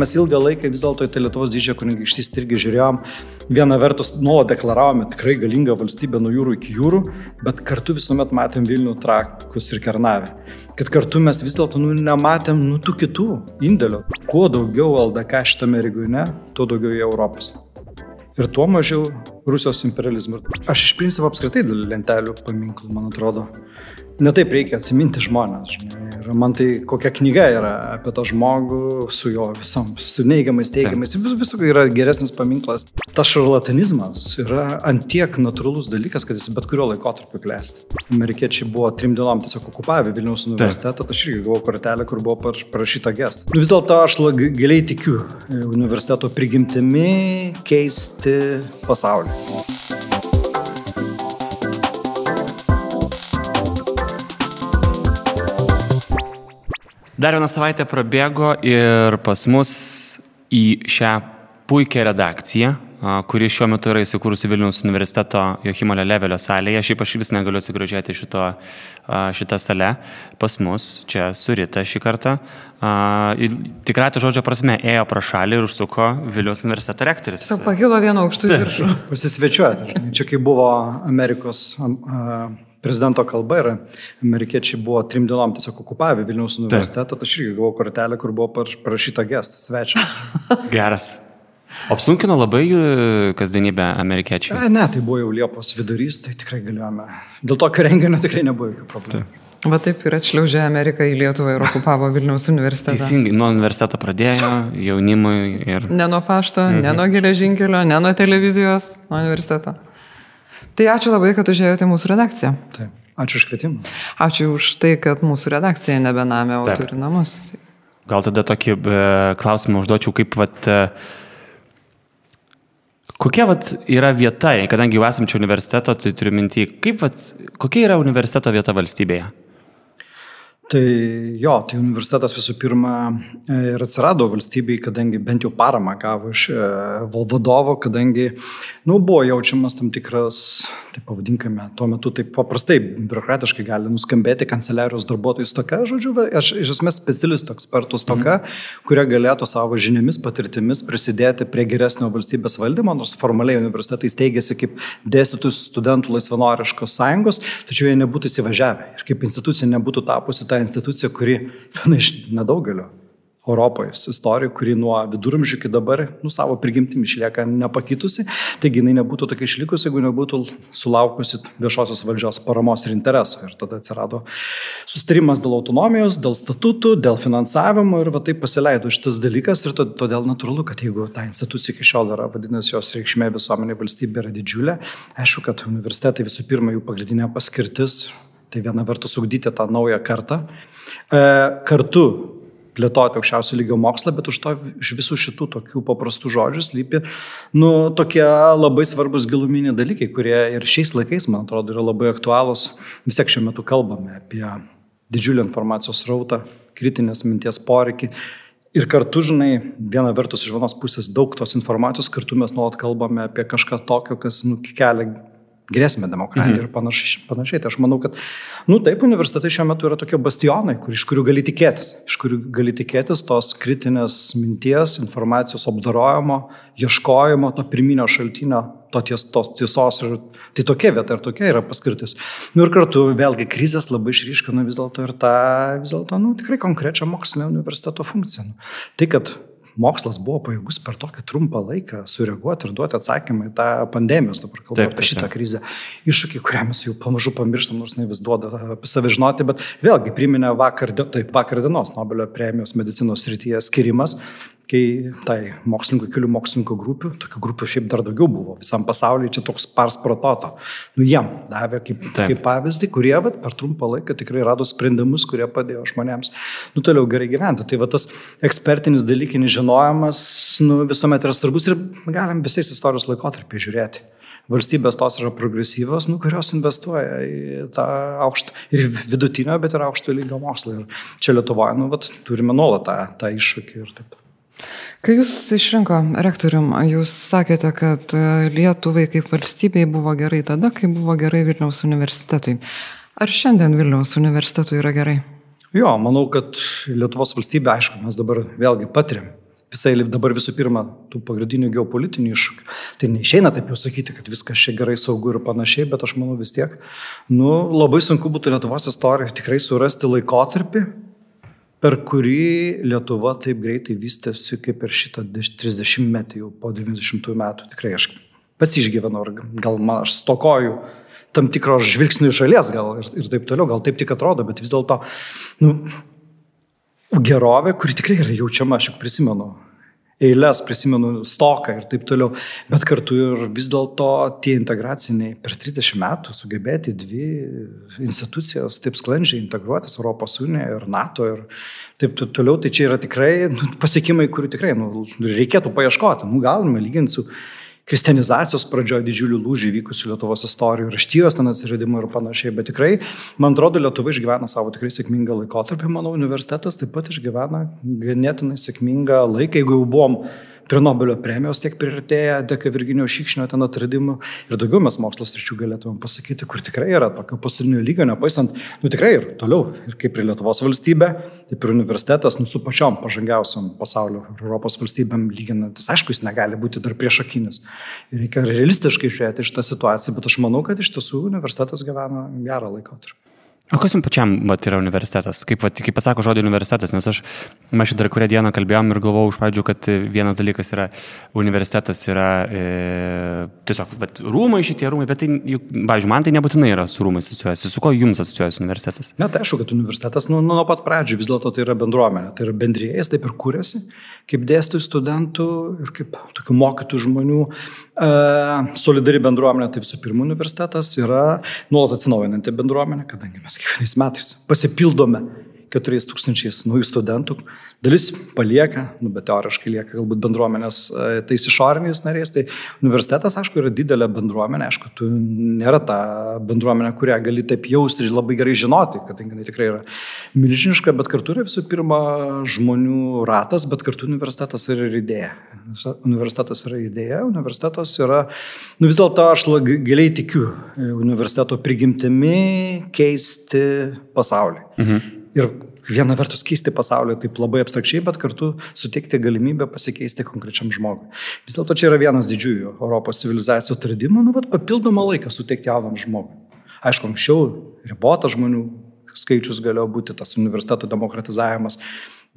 Mes ilgą laiką vis dėlto į tai Lietuvos didžiąją kunigaikštystę irgi žiūrėjom. Viena vertus nuolat deklaravome tikrai galingą valstybę nuo jūrų iki jūrų, bet kartu visuomet matėm Vilnių, Trakus ir Kernavę. Kad kartu mes vis dėlto nu, nematėm nu, tų kitų indėlių. Kuo daugiau LDK šitame regione, tuo daugiau į Europos ir tuo mažiau Rusijos imperializmo. Aš iš principo apskritai dėl lentelių paminklų, man atrodo. Netaip reikia atsiminti žmonės. Žinai. Ir man tai kokia knyga yra apie tą žmogų su jo visom, su neigiamais, teigiamais. Vis, visų yra geresnis paminklas. Tas šarlatanizmas yra antiek natūralus dalykas, kad jis bet kurio laikotarpio klesti. Amerikiečiai buvo trim dienom tiesiog okupavę Vilniaus universitetą. Aš irgi gavau kortelę, kur buvo parašyta gest. Nu, vis dėlto aš giliai tikiu universiteto prigimtimi keisti pasaulį. Dar viena savaitė prabėgo ir pas mus į šią puikią redakciją, kuri šiuo metu yra įsikūrusi Vilniaus universiteto Johimo Levelio salėje. Šiaip aš vis negaliu atsigrožėti šito, šitą salę. Pas mus čia surita šį kartą. Tikrai to žodžio prasme ėjo pro šalį ir užsuko Vilniaus universiteto rektoris. Pakilo vienu aukštu viršų. Pasisvečiuoti. Čia kai buvo Amerikos. Uh, prezidento kalba ir amerikiečiai buvo trim dienom tiesiog okupavę Vilniaus universitetą, tai aš irgi gavau kortelę, kur buvo parašyta gestas, svečias. Geras. Apsunkino labai kasdienybę amerikiečiai? A, ne, tai buvo jau Liepos vidurys, tai tikrai galėjome. Dėl tokio renginio tikrai nebuvo jokių problemų. Taip. Va taip ir atšliaužė Ameriką į Lietuvą ir okupavo Vilniaus universitetą. Teisingai, nuo universiteto pradėjo, jaunimui ir... Ne nuo pašto, mhm. ne nuo geležinkelio, ne nuo televizijos, nuo universiteto. Tai ačiū labai, kad užėjote į mūsų redakciją. Taip. Ačiū už kvietimą. Ačiū už tai, kad mūsų redakcija nebenamė, turi namus. Gal tada tokį e, klausimą užduočiau, kaip vat, e, kokia vat, yra vieta, kadangi jau esam čia universiteto, tai turiu mintį, kaip vat, kokia yra universiteto vieta valstybėje? Tai jo, tai universitetas visų pirma e, ir atsirado valstybei, kadangi bent jau paramą gavo iš e, vadovo, kadangi nu, buvo jaučiamas tam tikras, tai pavadinkime, tuo metu taip paprastai, biurokratiškai gali nuskambėti kanceliarijos darbuotojų stoka, žodžiu, aš iš esmės specialistų ekspertų stoka, mm. kurie galėtų savo žiniomis, patirtimis prisidėti prie geresnio valstybės valdymo, nors formaliai universitetai steigėsi kaip dėstytojų studentų laisvanoriškos sąjungos, tačiau jie nebūtų įsivažiavę ir kaip institucija nebūtų tapusi tą institucija, kuri viena iš nedaugelio Europoje istorijų, kuri nuo viduramžių iki dabar, nu, savo prigimtimi išlieka nepakitusi, taigi jinai nebūtų tokia išlikusi, jeigu nebūtų sulaukusi viešosios valdžios paramos ir interesų. Ir tada atsirado sustarimas dėl autonomijos, dėl statutų, dėl finansavimo ir va taip pasileido šitas dalykas ir todėl natūralu, kad jeigu ta institucija iki šiol yra, vadinasi, jos reikšmė visuomenė valstybė yra didžiulė, aišku, kad universitetai visų pirma jų pagrindinė paskirtis Tai viena vertus ugdyti tą naują kartą, e, kartu plėtoti aukščiausio lygio mokslą, bet už to iš visų šitų tokių paprastų žodžių slypi nu, tokie labai svarbus giluminiai dalykai, kurie ir šiais laikais, man atrodo, yra labai aktualūs. Vis tiek šiuo metu kalbame apie didžiulį informacijos rautą, kritinės minties poreikį. Ir kartu, žinai, viena vertus iš vienos pusės daug tos informacijos, kartu mes nuolat kalbame apie kažką tokio, kas nu, kelia grėsmę demokratijai mhm. ir panašiai, panašiai. Tai aš manau, kad, nu taip, universitetai šiuo metu yra tokie bastionai, kur, iš kurių gali tikėtis, iš kurių gali tikėtis tos kritinės minties, informacijos apdarojimo, ieškojimo, to pirminio šaltinio, to ties, tos tiesos. Ir, tai tokia vieta ir tokia yra paskirtis. Nu ir kartu vėlgi krizės labai išryškino vis dėlto ir tą, vis dėlto, nu tikrai konkrečią mokslinę universiteto funkciją. Nu, tai, kad mokslas buvo pajėgus per tokį trumpą laiką sureaguoti ir duoti atsakymą į tą pandemijos, dabar kalbu apie šitą krizę, iššūkį, kurią mes jau pamažu pamirštam, nors ne vis duoda apie save žinoti, bet vėlgi priminė vakar, taip, vakar dienos Nobelio premijos medicinos srityje skirimas, kai tai mokslininkų, kelių mokslininkų grupių, tokių grupių šiaip dar daugiau buvo visam pasaulyje, čia toks pars prototo. Nu, jiem davė kaip, Taip. kaip pavyzdį, kurie vat, per trumpą laiką tikrai rado sprendimus, kurie padėjo žmonėms nu, toliau gerai gyventi. Tai va tas ekspertinis dalykinis žinojimas nu, visuomet yra svarbus ir galim visais istorijos laikotarpiai žiūrėti valstybės tos yra progresyvios, nu, kurios investuoja į tą aukštą ir vidutinio, bet ir aukšto lygio mokslą. Ir čia Lietuvoje, nu, vat, turime nuolat tą, tą iššūkį ir taip. Kai jūs išrinko rektorium, jūs sakėte, kad e, Lietuvai kaip valstybei buvo gerai tada, kai buvo gerai Vilniaus universitetui. Ar šiandien Vilniaus universitetui yra gerai? Jo, manau, kad Lietuvos valstybė, aišku, mes dabar vėlgi patiriam visai dabar visų pirma tų pagrindinių geopolitinių iššūkių. Tai neišeina taip jau sakyti, kad viskas čia gerai saugu ir panašiai, bet aš manau vis tiek, nu, labai sunku būtų Lietuvos istorijoje tikrai surasti laikotarpį, per kurį Lietuva taip greitai vystėsi kaip per šitą 30 metį jau po 90 metų. Tikrai aš pats išgyvenau gal man aš stokoju tam tikro žvilgsnių šalies gal ir, ir taip toliau, gal taip tik atrodo, bet vis dėlto, nu, gerovė, kuri tikrai yra jaučiama, aš juk prisimenu eilės, prisimenu stoką ir taip toliau, bet kartu ir vis dėlto tie integraciniai per 30 metų sugebėti dvi institucijos taip sklandžiai integruotis Europos Unijoje ir NATO ir taip toliau, tai čia yra tikrai nu, pasiekimai, kurių tikrai nu, reikėtų paieškoti. Nu, galime lyginti su kristianizacijos pradžioje didžiulių lūžių vykusių Lietuvos istorijų, raštijos ten atsiradimų ir panašiai, bet tikrai, man atrodo, Lietuva išgyvena savo tikrai sėkmingą laikotarpį, manau, universitetas taip pat išgyvena ganėtinai sėkmingą laiką, jeigu jau buvom prie Nobelio premijos tiek priartėję dėka Virginijos Šikšnio ten atradimų ir daugiau mes mokslo sričių galėtumėm pasakyti, kur tikrai yra tokio pasaulinio lygio, nepaisant, nu tikrai ir toliau, ir kaip ir Lietuvos valstybė, taip ir universitetas, nu su pačiom pažangiausiam pasaulio Europos valstybėm lyginantis, aišku, jis negali būti dar priešakinis. Reikia realistiškai žiūrėti šitą situaciją, bet aš manau, kad iš tiesų universitetas gyvena gerą laikotarpį. O kas jums pačiam vat, yra universitetas? Kaip, vat, kaip pasako žodį universitetas, nes aš, mes šitą dar kurią dieną kalbėjom ir galvojau iš pradžių, kad vienas dalykas yra universitetas, yra e, tiesiog vat, rūmai šitie rūmai, bet tai, pavyzdžiui, man tai nebūtinai yra su rūmai asociuojasi. Su ko jums asociuojasi universitetas? Na, tai aišku, kad universitetas nu, nuo pat pradžių vis dėlto tai yra bendruomenė, tai yra bendrėjas, taip ir kūrėsi, kaip dėstytojų studentų ir kaip tokių mokytų žmonių. Solidari bendruomenė, tai visų pirma universitetas yra nuolat atsinaujinanti bendruomenė, kadangi mes kiekvienais metais pasipildome 4000 naujų studentų. Dalis palieka, nu, bet teoriškai lieka galbūt bendruomenės e, tais išoriniais nariais. Tai universitetas, aišku, yra didelė bendruomenė, aišku, tu nėra ta bendruomenė, kurią gali taip jausti ir labai gerai žinoti, kadangi jinai tikrai yra milžiniška, bet kartu yra visų pirma žmonių ratas, bet kartu universitetas yra ir idėja. Universitetas yra idėja, universitetas yra, nu vis dėlto aš giliai tikiu e, universiteto prigimtimi keisti pasaulį. Mhm ir viena vertus keisti pasaulį taip labai abstrakčiai, bet kartu suteikti galimybę pasikeisti konkrečiam žmogui. Vis dėlto čia yra vienas didžiųjų Europos civilizacijų atradimų, nu, bet papildomą laiką suteikti jaunam žmogui. Aišku, anksčiau ribotas žmonių skaičius galėjo būti tas universitetų demokratizavimas,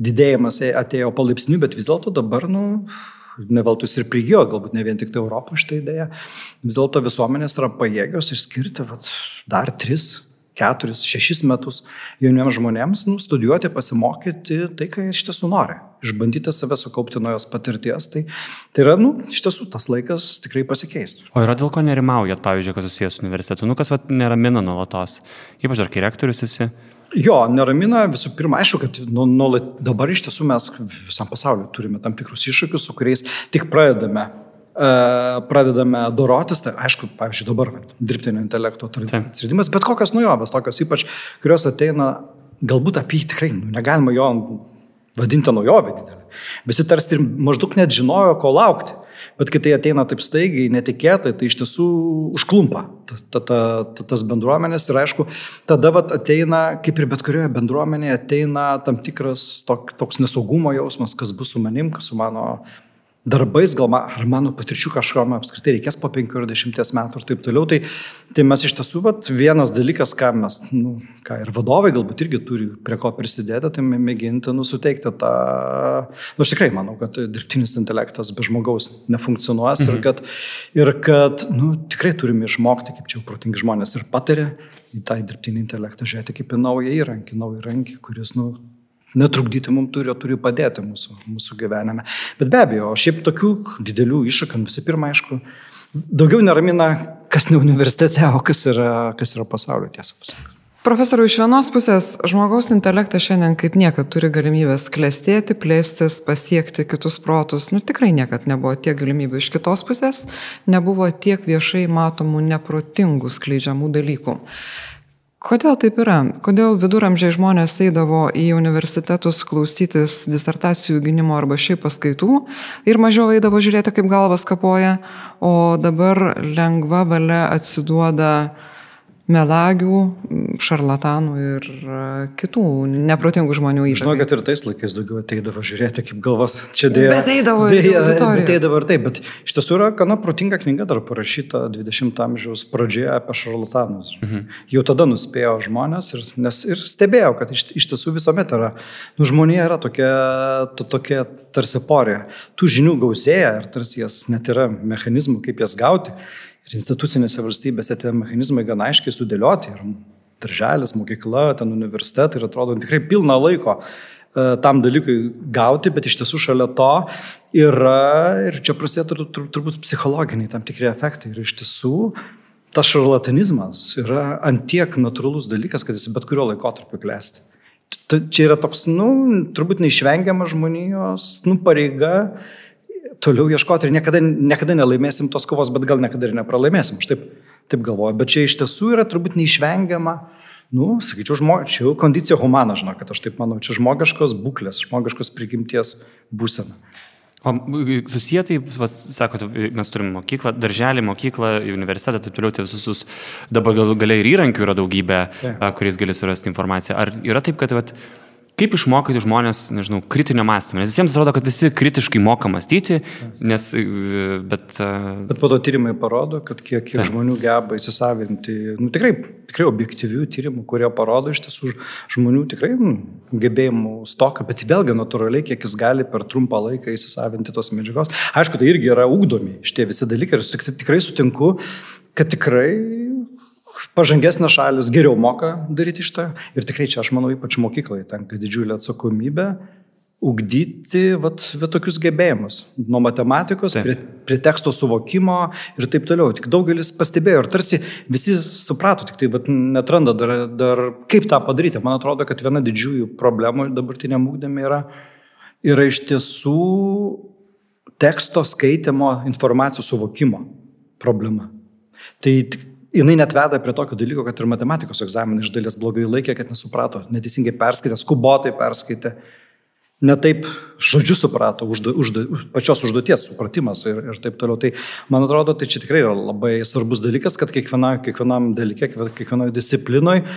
didėjimas atėjo palaipsniui, bet vis dėlto dabar, nu, neveltus ir prigijo, galbūt ne vien tik tai Europo šitą idėją, vis dėlto visuomenės yra pajėgios išskirti vat, dar tris keturis, šešis metus jauniems žmonėms nu, studijuoti, pasimokyti tai, ką iš tiesų nori. Išbandyti save sukaupti naujos patirties. Tai, tai yra, nu, iš tiesų, tas laikas tikrai pasikeis. O yra dėl ko nerimaujat, pavyzdžiui, kas susijęs su universitetu? Nu, kas vat, neramina nuolatos? Ypač ar kai rektorius esi? Jo, neramina visų pirma, aišku, kad nu, nu, dabar iš tiesų mes visam pasauliu turime tam tikrus iššūkius, su kuriais tik pradedame pradedame dorotis, tai aišku, pavyzdžiui, dabar dirbtinio intelekto atsiradimas, bet kokios naujovės, tokios ypač, kurios ateina, galbūt apie jį tikrai nu, negalima jo vadinti naujovė didelė. Visi tarsi maždaug net žinojo, ko laukti. Bet kai tai ateina taip staigiai, netikėtai, tai iš tiesų užklumpa ta, ta, ta, ta, tas bendruomenės ir aišku, tada vat, ateina, kaip ir bet kurioje bendruomenėje, ateina tam tikras tok, toks nesaugumo jausmas, kas bus su manim, kas su mano darbais, gal man, ar mano patirčių kažkam apskritai reikės po 50 metų ir taip toliau. Tai, tai mes iš tiesų, vat, vienas dalykas, ką mes, nu, ką ir vadovai galbūt irgi turi prie ko prisidėti, tai mėginti nusuteikti tą, nu, aš tikrai manau, kad dirbtinis intelektas be žmogaus nefunkcionuos mhm. ir kad, ir kad nu, tikrai turime išmokti, kaip čia jau protingi žmonės ir patarė į tą dirbtinį intelektą žiūrėti kaip į naują įrankį, naują įrankį, kuris, nu, netrukdyti mums turi, turi padėti mūsų, mūsų gyvenime. Bet be abejo, šiaip tokių didelių iššūkių, visų pirma, aišku, daugiau neramina, kas ne universitete, o kas yra, kas yra pasaulio tiesą pasakyti. Profesoriu, iš vienos pusės žmogaus intelektas šiandien kaip niekad turi galimybės klestėti, plėstis, pasiekti kitus protus. Nu tikrai niekad nebuvo tiek galimybių. Iš kitos pusės nebuvo tiek viešai matomų neprotingų skleidžiamų dalykų. Kodėl taip yra? Kodėl viduramžiai žmonės eidavo į universitetus klausytis disertacijų gynimo arba šiaip paskaitų ir mažiau eidavo žiūrėti, kaip galvas kapoja, o dabar lengva valia atsiduoda melagių, šarlatanų ir e, kitų neprotingų žmonių įtakai. Žinau, kad ir tais laikais daugiau ateidavo žiūrėti, kaip galvas čia dėja. Bet eidavo į dėja, auditoriją. bet eidavo ir taip, bet iš tiesų yra gana protinga knyga dar parašyta 20-ojo amžiaus pradžioje apie šarlatanus. Mhm. Jau tada nuspėjo žmonės ir, nes, ir stebėjau, kad iš, iš tiesų visuomet yra, nu žmonija yra tokia, to, tokia tarsi porė. Tų žinių gausėja ir tarsi jas net yra mechanizmų, kaip jas gauti. Ir institucinėse valstybėse tie mechanizmai gana aiškiai sudėlioti. Ir darželis, mokykla, ten universitetai ir atrodo tikrai pilna laiko e, tam dalykui gauti, bet iš tiesų šalia to yra, ir čia prasideda tur, tur, turbūt psichologiniai tam tikri efektai. Ir iš tiesų tas šarlatanizmas yra antiek natūralus dalykas, kad jis bet kurio laikotarpio klesti. Čia yra toks, nu, turbūt neišvengiama žmonijos, nu, pareiga toliau ieškoti ir niekada, niekada nelaimėsim tos kovos, bet gal niekada ir nepralaimėsim. Aš taip, galvoju. Bet čia iš tiesų yra turbūt neišvengiama, nu, sakyčiau, žmo, čia jau kondicija humana, žinau, kad aš taip manau, čia žmogiškos būklės, žmogiškos prigimties būsena. O susiję tai, va, sakote, mes turime mokyklą, darželį, mokyklą, universitetą, taip toliau, tai visus, dabar gal, galiai ir įrankių yra daugybė, yeah. kuriais gali surasti informaciją. Ar yra taip, kad, va, Kaip išmokyti žmonės, nežinau, kritinio mąstymo? Nes visiems atrodo, kad visi kritiškai moka mąstyti, nes, e, bet... E, bet po to tyrimai parodo, kad kiek, kiek žmonių geba įsisavinti, nu, tikrai, tikrai objektyvių tyrimų, kurie parodo iš tiesų žmonių tikrai nu, gebėjimų stoką, bet vėlgi natūraliai, kiek jis gali per trumpą laiką įsisavinti tos medžiagos. Aišku, tai irgi yra ugdomi šitie visi dalykai ir tikrai sutinku, kad tikrai pažangesnės šalis geriau moka daryti šitą. Ir tikrai čia, aš manau, ypač mokyklai tenka didžiulė atsakomybė ugdyti vat, vat tokius gebėjimus. Nuo matematikos Taip. prie, prie teksto suvokimo ir taip toliau. Tik daugelis pastebėjo ir tarsi visi suprato, tik tai vat, netranda dar, dar kaip tą padaryti. Man atrodo, kad viena didžiųjų problemų dabartiniam ugdėme yra, yra iš tiesų teksto skaitimo informacijos suvokimo problema. Tai tik jinai net veda prie tokio dalyko, kad ir matematikos egzaminą iš dalies blogai laikė, kad nesuprato, neteisingai perskaitė, skubotai perskaitė, netaip žodžiu suprato, užda, užda, pačios užduoties supratimas ir, ir taip toliau. Tai man atrodo, tai čia tikrai yra labai svarbus dalykas, kad kiekviena, kiekvienam dalykė, kiekvienoje disciplinoje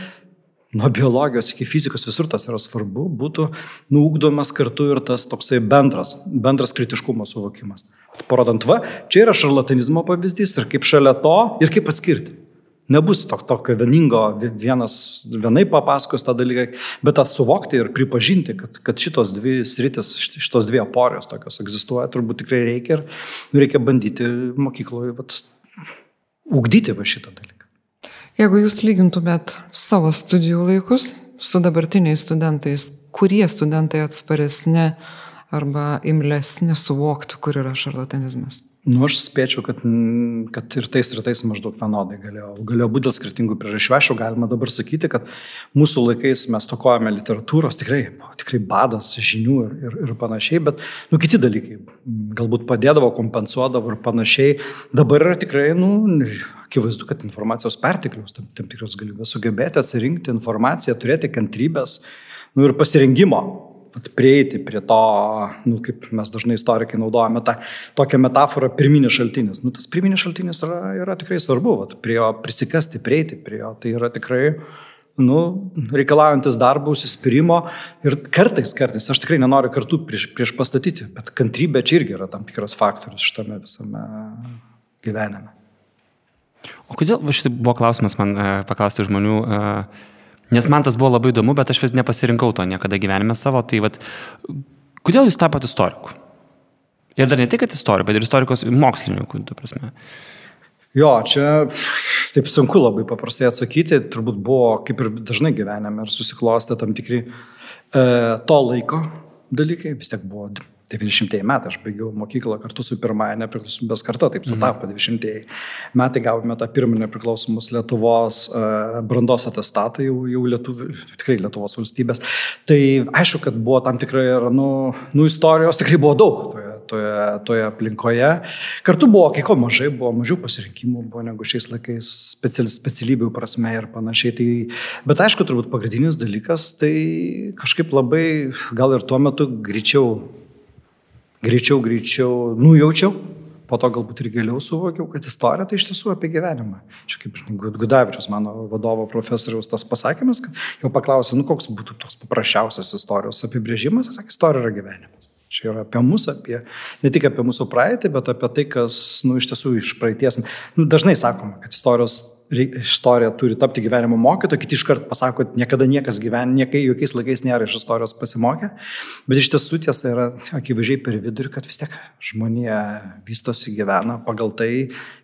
nuo biologijos iki fizikos visur tas yra svarbu, būtų nuugdomas kartu ir tas toksai bendras, bendras kritiškumo suvokimas. Parodant, va, čia yra šarlatanizmo pavyzdys ir kaip šalia to ir kaip atskirti. Nebus to, tokio vieningo, vienas vienai papasakos tą dalyką, bet tą suvokti ir pripažinti, kad, kad šitos dvi sritis, šitos dvi aporijos tokios egzistuoja, turbūt tikrai reikia ir reikia bandyti mokykloje vat, ugdyti va šitą dalyką. Jeigu jūs lygintumėt savo studijų laikus su dabartiniais studentais, kurie studentai atsparesni arba imlesni suvokti, kur yra šarlatanizmas? Nu, aš spėčiau, kad, kad ir tais ir tais maždaug vienodai galėjo, galėjo būti dėl skirtingų priežasčių. Aišku, galima dabar sakyti, kad mūsų laikais mes tokojame literatūros, tikrai, tikrai badas, žinių ir, ir, ir panašiai, bet nu, kiti dalykai galbūt padėdavo, kompensuodavo ir panašiai. Dabar yra tikrai, nu, akivaizdu, kad informacijos perteklius, tam, tam tikros galimybės sugebėti atsirinkti informaciją, turėti kantrybės nu, ir pasirengimo prieiti prie to, nu, kaip mes dažnai istorikai naudojame tą tokią metaforą, pirminis šaltinis. Nu, tas pirminis šaltinis yra, yra tikrai svarbu, vat, prie jo prisikasti, prieiti prie jo. Tai yra tikrai nu, reikalaujantis darbo, užsispyrimo ir kartais, kartais, aš tikrai nenoriu kartu prieš, prieš pastatyti, bet kantrybė čia irgi yra tam tikras faktorius šitame visame gyvenime. O kodėl, šitai buvo klausimas man e, paklausti žmonių, e, Nes man tas buvo labai įdomu, bet aš vis nepasirinkau to niekada gyvenime savo. Tai vad, kodėl jūs tapote istoriku? Ir dar ne tik istoriku, bet ir istorikos mokslininku, tu prasme. Jo, čia taip sunku labai paprastai atsakyti, turbūt buvo, kaip ir dažnai gyvenime, ir susiklostė tam tikri e, to laiko dalykai, vis tiek buvo 90 metai, aš baigiau mokyklą kartu su pirmąją nepriklausomybės karta, taip sutapo, mhm. 90 metai gavome tą pirmą nepriklausomos Lietuvos uh, brandos atestatą, jau, jau Lietuv, tikrai Lietuvos valstybės. Tai aišku, kad buvo tam tikrai, nu, nu istorijos tikrai buvo daug toje, toje, toje aplinkoje. Kartu buvo kai ko mažai, buvo mažiau pasirinkimų, buvo negu šiais laikais speciali, specialybių prasme ir panašiai. Tai, bet aišku, turbūt pagrindinis dalykas, tai kažkaip labai gal ir tuo metu greičiau greičiau, greičiau nujaučiau po to galbūt ir giliau suvokiau, kad istorija tai iš tiesų apie gyvenimą. Čia kaip Gudavičius, mano vadovo profesoriaus tas pasakymas, kad jau paklausė, nu koks būtų toks paprasčiausias istorijos apibrėžimas, jis sakė, istorija yra gyvenimas. Čia yra apie mus, apie, ne tik apie mūsų praeitį, bet apie tai, kas, nu, iš tiesų iš praeities. Nu, dažnai sakoma, kad istorijos istorija turi tapti gyvenimo mokytoju, kiti iškart pasako, kad niekada niekas gyven, niekai, jokiais laikais nėra iš istorijos pasimokę, bet iš tiesų tiesa yra akivaizdžiai per vidurį, kad vis tiek žmonija vystosi gyvena pagal tai,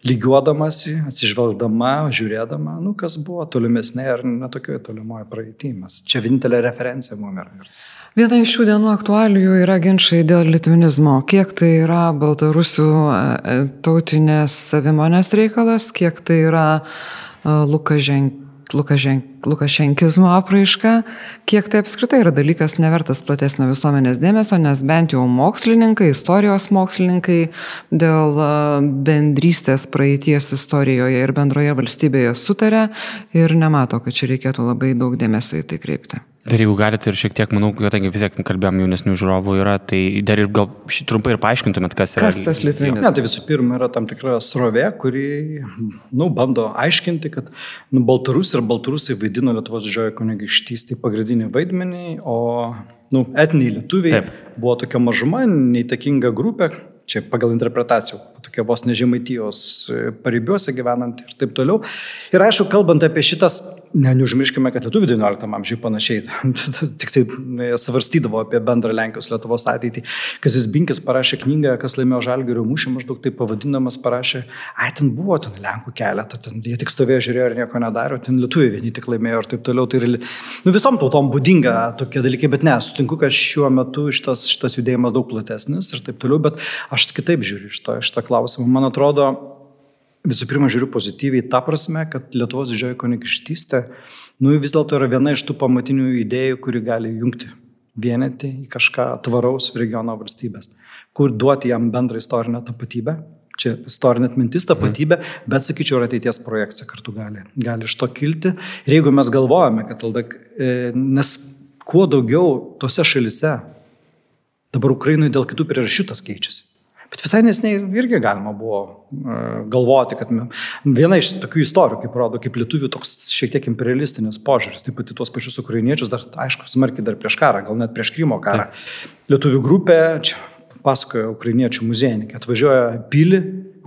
lygiuodamasi, atsižvelgdama, žiūrėdama, nu, kas buvo tolimesnė ar netokioje tolimoje praeitį. Čia vienintelė referencija mums yra. Viena iš šių dienų aktualijų yra ginčiai dėl litvinizmo. Kiek tai yra baltarusių e, e, tautinės savimonės reikalas, kiek tai yra e, Lukaženk, Lukaženk, Lukašenkizmo apraiška, kiek tai apskritai yra dalykas nevertas platesnio visuomenės dėmesio, nes bent jau mokslininkai, istorijos mokslininkai dėl bendrystės praeities istorijoje ir bendroje valstybėje sutarė ir nemato, kad čia reikėtų labai daug dėmesio į tai kreipti. Dar jeigu galite ir šiek tiek, manau, kadangi vis tiek kalbėjom jaunesnių žiūrovų yra, tai dar ir gal šį trumpai ir paaiškintumėt, kas yra. Kas tas litvinis? Ne, tai visų pirma yra tam tikra srovė, kuri, nu, bando aiškinti, kad nu, Baltarus ir Baltarusai vaidino Lietuvos didžiojo kunigaikštystį pagrindinį vaidmenį, o, nu, etniniai lietuviai Taip. buvo tokia mažuma, neįtakinga grupė, čia pagal interpretacijų, tokia vos nežemaitijos paribiuose gyvenant ir taip toliau. Ir aišku, kalbant apie šitas, ne, neužmirškime, kad lietuvių 19 amžiuje panašiai, tik tai svarstydavo apie bendrą Lenkijos Lietuvos ateitį. Kazis Binkis parašė knygą, kas laimėjo Žalgirio mūšį, maždaug taip pavadinamas, parašė, ai, ten buvo ten Lenkų keletą, ten jie tik stovėjo, žiūrėjo ir nieko nedarė, ten lietuviai vieni tik laimėjo ir taip toliau. Tai ir, nu, visom tautom būdinga tokie dalykai, bet ne, sutinku, kad šiuo metu šitas, šitas judėjimas daug platesnis ir taip toliau, bet aš kitaip žiūriu šitą, šitą klausimą. Man atrodo, visų pirma, žiūriu pozityviai tą prasme, kad Lietuvos didžioji kunigaikštystė, nu, vis dėlto yra viena iš tų pamatinių idėjų, kuri gali jungti, vienyti į kažką tvaraus regiono valstybės, kur duoti jam bendrą istorinę tapatybę. Čia istorinė atmintis, tapatybė, bet sakyčiau, ir ateities projekcija kartu gali, gali iš to kilti. Ir jeigu mes galvojame, kad LDK, e, nes kuo daugiau tose šalise, dabar Ukrainoje dėl kitų priežasčių tas keičiasi. Bet visai nesnei irgi galima buvo uh, galvoti, kad viena iš tokių istorijų, kaip rodo, kaip lietuvių toks šiek tiek imperialistinis požiūris, taip pat į tuos pačius ukrainiečius, dar, aišku, smarkiai dar prieš karą, gal net prieš Krymo karą. Taip. Lietuvių grupė, čia pasakoja ukrainiečių muziejininkai, atvažiuoja pilį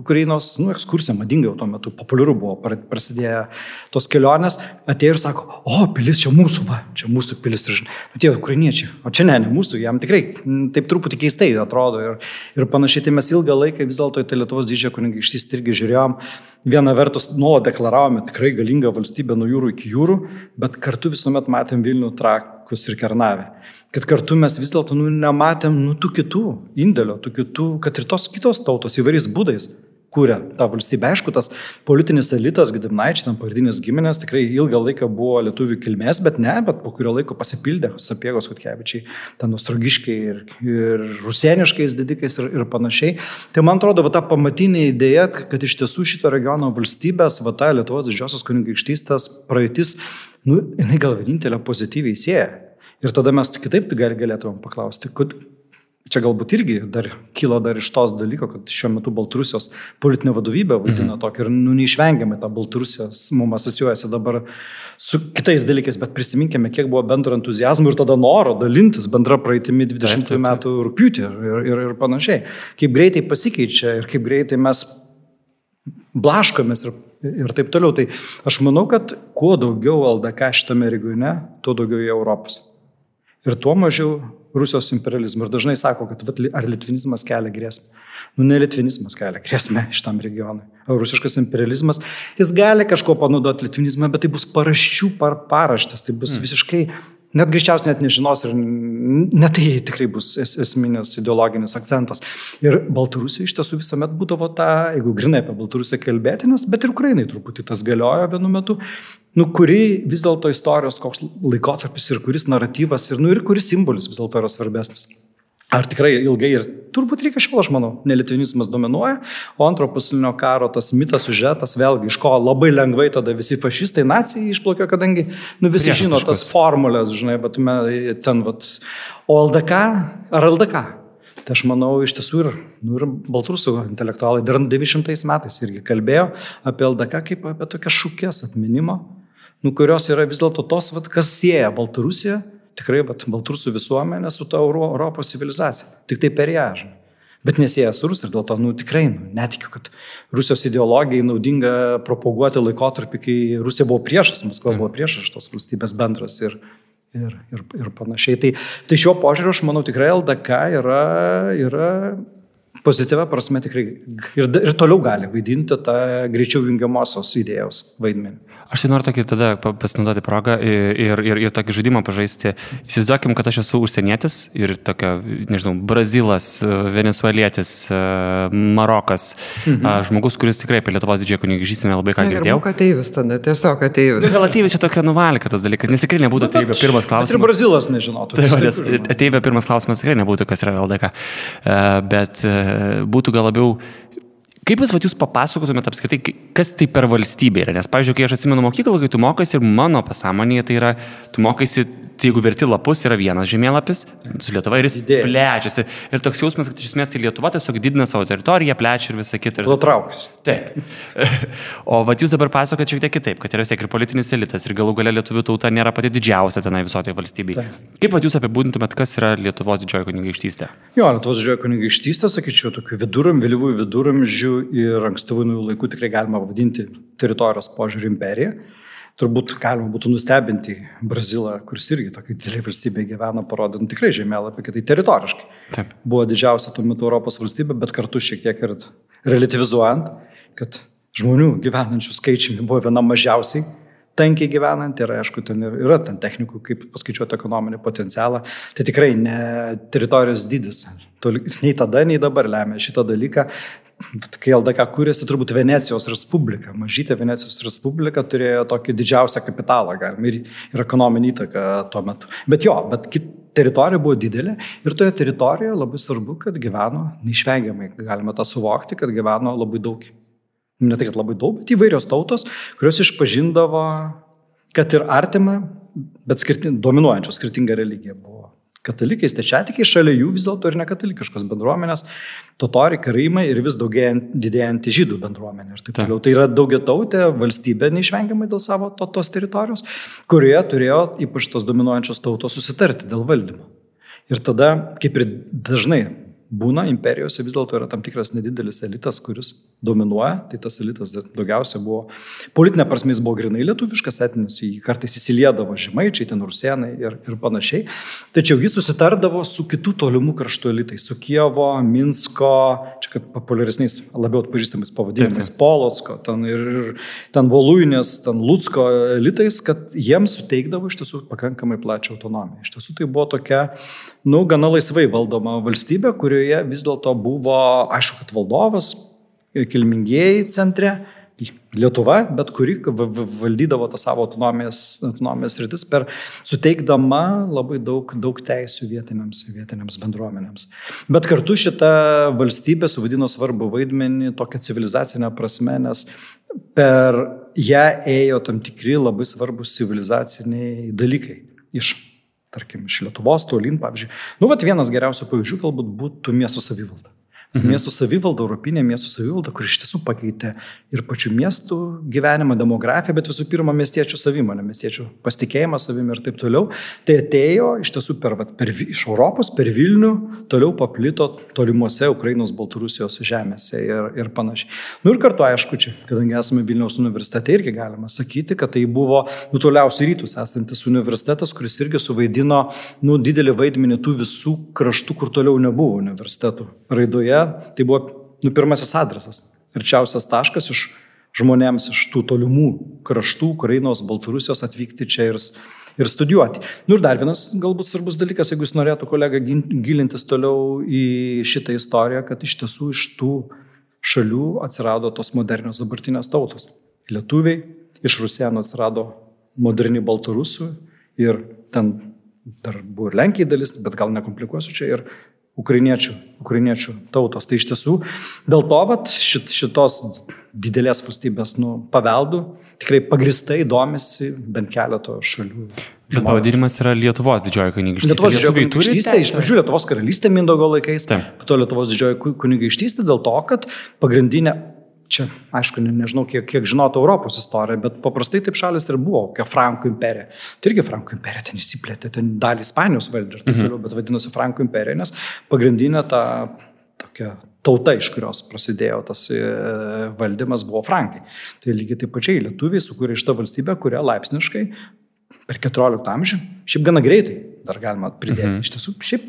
Ukrainos, nu, ekskursija madinga jau tuo metu, populiaru buvo, prasidėjo tos kelionės, atėjo ir sako, o, pilis čia mūsų, va, čia mūsų pilis ir, nu, tie ukrainiečiai, o čia ne, ne mūsų, jam tikrai taip truputį keistai atrodo ir, ir panašiai, tai mes ilgą laiką vis dėlto į tai Lietuvos didžiąją kunigaikštystę irgi žiūrėjom, viena vertus nuolat deklaravome tikrai galingą valstybę nuo jūrų iki jūrų, bet kartu visuomet matėm Vilnių trakus ir Kernavę kad kartu mes vis dėlto nu, nematėm nu, tų kitų indėlio, tų kitų, kad ir tos kitos tautos įvairiais būdais kūrė tą valstybę. Aišku, tas politinis elitas, Gidimnaičiai, tam pagrindinis giminės tikrai ilgą laiką buvo lietuvių kilmės, bet ne, bet po kurio laiko pasipildė Sapiegos Kutkevičiai, ten nostrogiškai ir, ir rusieniškais didikais ir, ir panašiai. Tai man atrodo, va, ta pamatinė idėja, kad iš tiesų šito regiono valstybės, va ta Lietuvos didžiosios kunigaikštystės praeitis, nu, jinai gal vienintelė pozityviai sieja. Ir tada mes kitaip galėtumėm paklausti, Čia galbūt irgi dar kilo dar iš tos dalyko, kad šiuo metu Baltarusijos politinė vadovybė vadina mhm. tokį ir nu, neišvengiamai ta Baltarusijos mums asocijuojasi dabar su kitais dalykais, bet prisiminkime, kiek buvo bendro entuzijazmo ir tada noro dalintis bendra praeitimi 20 taip, taip, taip. metų rūpiutį ir, ir, ir panašiai. Kaip greitai pasikeičia ir kaip greitai mes blaškomės ir, ir taip toliau. Tai aš manau, kad kuo daugiau LDK šitame regione, tuo daugiau į Europos. Ir tuo mažiau Rusijos imperializmą. Ir dažnai sako, kad ar litvinizmas kelia grėsmę. Nu, ne litvinizmas kelia grėsmę šitam regionui. O rusiškas imperializmas, jis gali kažko panaudoti litvinizmą, bet tai bus paraščių par paraštės, tai bus mm. visiškai net greičiausiai net nežinos ir net tai tikrai bus es, esminis ideologinis akcentas. Ir Baltarusija iš tiesų visuomet būdavo ta, jeigu grinai apie Baltarusiją kalbėti, nes, bet ir Ukrainai truputį tas galiojo vienu metu, nu, kuri vis dėlto istorijos koks laikotarpis ir kuris naratyvas ir, nu, ir kuris simbolis vis dėlto yra svarbesnis. Ar tikrai ilgai ir turbūt reikia šiol, aš manau, nelitvinizmas dominuoja, o antro pasaulinio karo tas mitas sužetas, vėlgi, iš ko labai lengvai tada visi fašistai, nacijai išplaukė, kadangi, nu visi Priešas žino tas formulės, žinai, bet ten, vat, o LDK, ar LDK? Tai aš manau, iš tiesų ir, nu, ir baltrusų intelektualai dar 900 metais irgi kalbėjo apie LDK kaip apie tokią šūkės atminimą, nu, kurios yra vis dėlto tos, vat, kas sieja Baltarusiją, tikrai vat, Baltrusų visuomenė su ta Europos civilizacija. Tik tai per ją, žinai bet nesieja su Rusija ir dėl to, nu, tikrai nu, netikiu, kad Rusijos ideologijai naudinga propaguoti laikotarpį, kai Rusija buvo priešas, Maskva buvo priešas tos valstybės bendras ir, ir, ir, ir panašiai. Tai, tai šiuo požiūriu aš manau tikrai LDK yra, yra pozityvia prasme tikrai ir, ir toliau gali vaidinti tą greičiau jungiamosios idėjos vaidmenį. Aš tai noriu tokį tada pasinaudoti progą ir, ir, ir, tokį žaidimą pažaisti. Įsivaizduokim, kad aš esu užsienietis ir tokia, nežinau, Brazilas, venezuelietis, Marokas, mhm. žmogus, kuris tikrai apie Lietuvos didžiąją kunigaikštystę nelabai ką girdėjo. Būk ateivis tada, tiesiog ateivis. Gal ateivis čia tokia nuvalika tas dalykas, nes tikrai nebūtų ateivė pirmas klausimas. Ir Brazilas nežinotų. Tai, nes ateivė pirmas klausimas tikrai nebūtų, kas yra LDK. Bet būtų gal labiau Kaip jūs, vat, jūs papasakotumėte apskritai, kas tai per valstybė yra? Nes, pavyzdžiui, kai aš atsimenu mokyklą, kai tu mokaiesi ir mano pasąmonėje tai yra, tu mokaiesi tai jeigu verti lapus yra vienas žemėlapis su Lietuva ir jis Idėja. plečiasi. Ir toks jausmas, kad iš esmės tai Lietuva tiesiog didina savo teritoriją, plečia ir visą kitą. Ir traukis. Taip. o vat jūs dabar pasakojate šiek tiek kitaip, kad yra vis tiek ir politinis elitas ir galų galia lietuvių tauta nėra pati didžiausia tenai visoje valstybėje. Taip. Kaip vat jūs apibūdintumėt, kas yra Lietuvos didžioji kunigaikštystė? Jo, Lietuvos didžioji kunigaikštystė, sakyčiau, tokių viduram, vėlyvųjų viduramžių ir ankstyvųjų laikų tikrai galima vadinti teritorijos požiūrį imperiją turbūt galima būtų nustebinti Brazilą, kuris irgi tokia didelė valstybė gyvena, parodant tikrai žemėlapį, kad tai teritoriškai. Taip. Buvo didžiausia tuo metu Europos valstybė, bet kartu šiek tiek ir relativizuojant, kad žmonių gyvenančių skaičiumi buvo viena mažiausiai tankiai gyvenant ir aišku, ten yra ten technikų, kaip paskaičiuoti ekonominį potencialą. Tai tikrai ne teritorijos dydis. Nei tada, nei dabar lemia šitą dalyką kai LDK kūrėsi, turbūt Venecijos Respublika, mažytė Venecijos Respublika turėjo tokį didžiausią kapitalą, galim, ir, ir ekonominį įtaką tuo metu. Bet jo, bet kit, teritorija buvo didelė ir toje teritorijoje labai svarbu, kad gyveno, neišvengiamai galime tą suvokti, kad gyveno labai daug, ne tai kad labai daug, bet įvairios tautos, kurios išpažindavo, kad ir artima, bet skirtin, dominuojančios skirtinga religija buvo katalikai, stačiatikiai, šalia jų vis dėlto ir nekatalikiškos bendruomenės, totoriai, karaimai ir vis daugėjant, didėjant žydų bendruomenė ir taip toliau. Tai yra daugia tautė valstybė neišvengiamai dėl savo to, tos teritorijos, kurioje turėjo ypač tos dominuojančios tautos susitarti dėl valdymo. Ir tada, kaip ir dažnai būna imperijose vis dėlto yra tam tikras nedidelis elitas, kuris dominuoja, tai tas elitas daugiausia buvo, politinė prasme jis buvo grinai lietuviškas etinis, jį kartais įsiliedavo žemaičiai, ten rusienai ir, ir panašiai, tačiau jis susitardavo su kitų tolimų kraštų elitai, su Kievo, Minsko, čia kad populiaresniais, labiau atpažįstamais pavadinimais, Polotsko, ten ir, ir ten Voluinės, ten Lutsko elitais, kad jiems suteikdavo iš tiesų pakankamai plačią autonomiją. Iš tiesų tai buvo tokia, nu, gana laisvai valdoma valstybė, kuri kurioje vis dėlto buvo, aišku, kad valdovas, kilmingieji centre, Lietuva, bet kuri valdydavo tą savo autonomijos, autonomijos rytis per suteikdama labai daug, daug teisų vietiniams, vietiniams bendruomenėms. Bet kartu šita valstybė suvadino svarbu vaidmenį tokią civilizacinę prasme, nes per ją ėjo tam tikri labai svarbus civilizaciniai dalykai iš tarkim, iš Lietuvos tolin, pavyzdžiui. Nu, vat vienas geriausių pavyzdžių galbūt būtų miesto savivalda. Mhm. Miestų savivalda, Europinė miestų savivalda, kur iš tiesų pakeitė ir pačių miestų gyvenimą, demografiją, bet visų pirma miestiečių savimonę, miestiečių pasitikėjimą savimi ir taip toliau. Tai atėjo iš tiesų per, per, iš Europos, per Vilnių, toliau paplito tolimuose Ukrainos, Baltarusijos žemėse ir, ir panašiai. Nu ir kartu, aišku, čia, kadangi esame Vilniaus universitete, irgi galima sakyti, kad tai buvo nu, toliausiai rytus esantis universitetas, kuris irgi suvaidino nu, didelį vaidmenį tų visų kraštų, kur toliau nebuvo universitetų raidoje tai buvo nu, pirmasis adresas, arčiausias taškas iš žmonėms iš tų tolimų kraštų, Ukrainos, Baltarusijos atvykti čia ir, ir studijuoti. Nu ir dar vienas galbūt svarbus dalykas, jeigu jūs norėtų kolega gilintis toliau į šitą istoriją, kad iš tiesų iš tų šalių atsirado tos modernios dabartinės tautos. Lietuviai, iš Rusienų atsirado moderni Baltarusų ir ten dar buvo ir Lenkijai dalis, bet gal nekomplikuosiu čia ir ukrainiečių, ukrainiečių tautos. Tai iš tiesų dėl to vat, šit, šitos didelės valstybės nu, paveldų tikrai pagristai domisi bent keleto šalių. Bet pavadinimas yra Lietuvos didžioji kunigaikštystė. Lietuvos didžioji kunigaikštystė, iš pradžių Lietuvos karalystė Mindogo laikais, po to Lietuvos didžioji kunigaikštystė dėl to, kad pagrindinė čia, aišku, ne, nežinau, kiek, kiek žinotų Europos istoriją, bet paprastai taip šalis ir buvo, kokia Frankų imperija. Tai irgi Frankų imperija ten įsiplėtė, ten dalį Ispanijos valdė ir taip mhm. toliau, bet vadinosi Frankų imperija, nes pagrindinė ta tokia tauta, iš kurios prasidėjo tas e, valdymas, buvo Frankai. Tai lygiai taip pačiai lietuviai sukūrė šitą valstybę, kurią laipsniškai per 14 amžių, šiaip gana greitai dar galima pridėti. Mhm. Iš tiesų, šiaip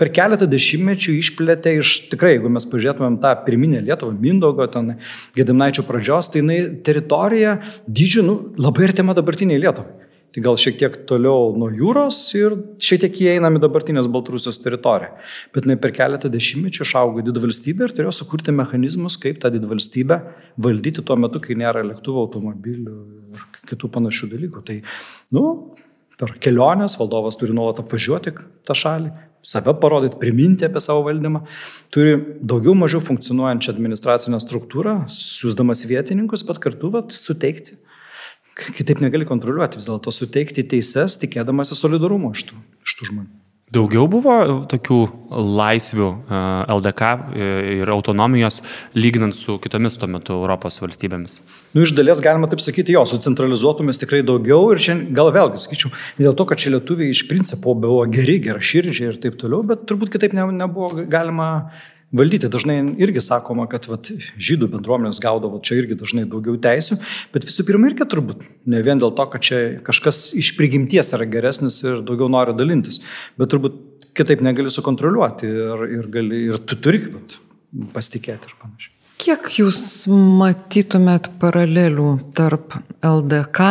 per keletą dešimtmečių išplėtė iš, tikrai, jeigu mes pažiūrėtumėm tą pirminę Lietuvą, Mindogo, ten Gedimnaičio pradžios, tai jinai teritorija dydžiu, nu, labai artima dabartiniai Lietuvai. Tai gal šiek tiek toliau nuo jūros ir šiek tiek įeinam į dabartinės Baltarusijos teritoriją. Bet jinai per keletą dešimtmečių išaugo didvalstybė ir turėjo sukurti mechanizmus, kaip tą didvalstybę valdyti tuo metu, kai nėra lėktuvo, automobilių ir kitų panašių dalykų. Tai, nu, per keliones valdovas turi nuolat apvažiuoti tą šalį, save parodyti, priminti apie savo valdymą, turi daugiau mažiau funkcionuojančią administracinę struktūrą, siūsdamas vietininkus, bet kartu vat, suteikti kitaip negali kontroliuoti, vis dėlto suteikti teises, tikėdamasi solidarumo iš tų, iš tų žmonių. Daugiau buvo tokių laisvių LDK ir autonomijos lyginant su kitomis tuo metu Europos valstybėmis? Nu, iš dalies galima taip sakyti, jo, sucentralizuotumės tikrai daugiau ir čia gal vėlgi sakyčiau, dėl to, kad čia lietuviai iš principo buvo geri, gera širdžiai ir taip toliau, bet turbūt kitaip ne, nebuvo galima valdyti. Dažnai irgi sakoma, kad vat, žydų bendruomenės gaudavo čia irgi dažnai daugiau teisių, bet visų pirma irgi turbūt ne vien dėl to, kad čia kažkas iš prigimties yra geresnis ir daugiau nori dalintis, bet turbūt kitaip negali sukontroliuoti ir, ir, gali, ir tu turi pasitikėti ir panašiai. Kiek jūs matytumėt paralelių tarp LDK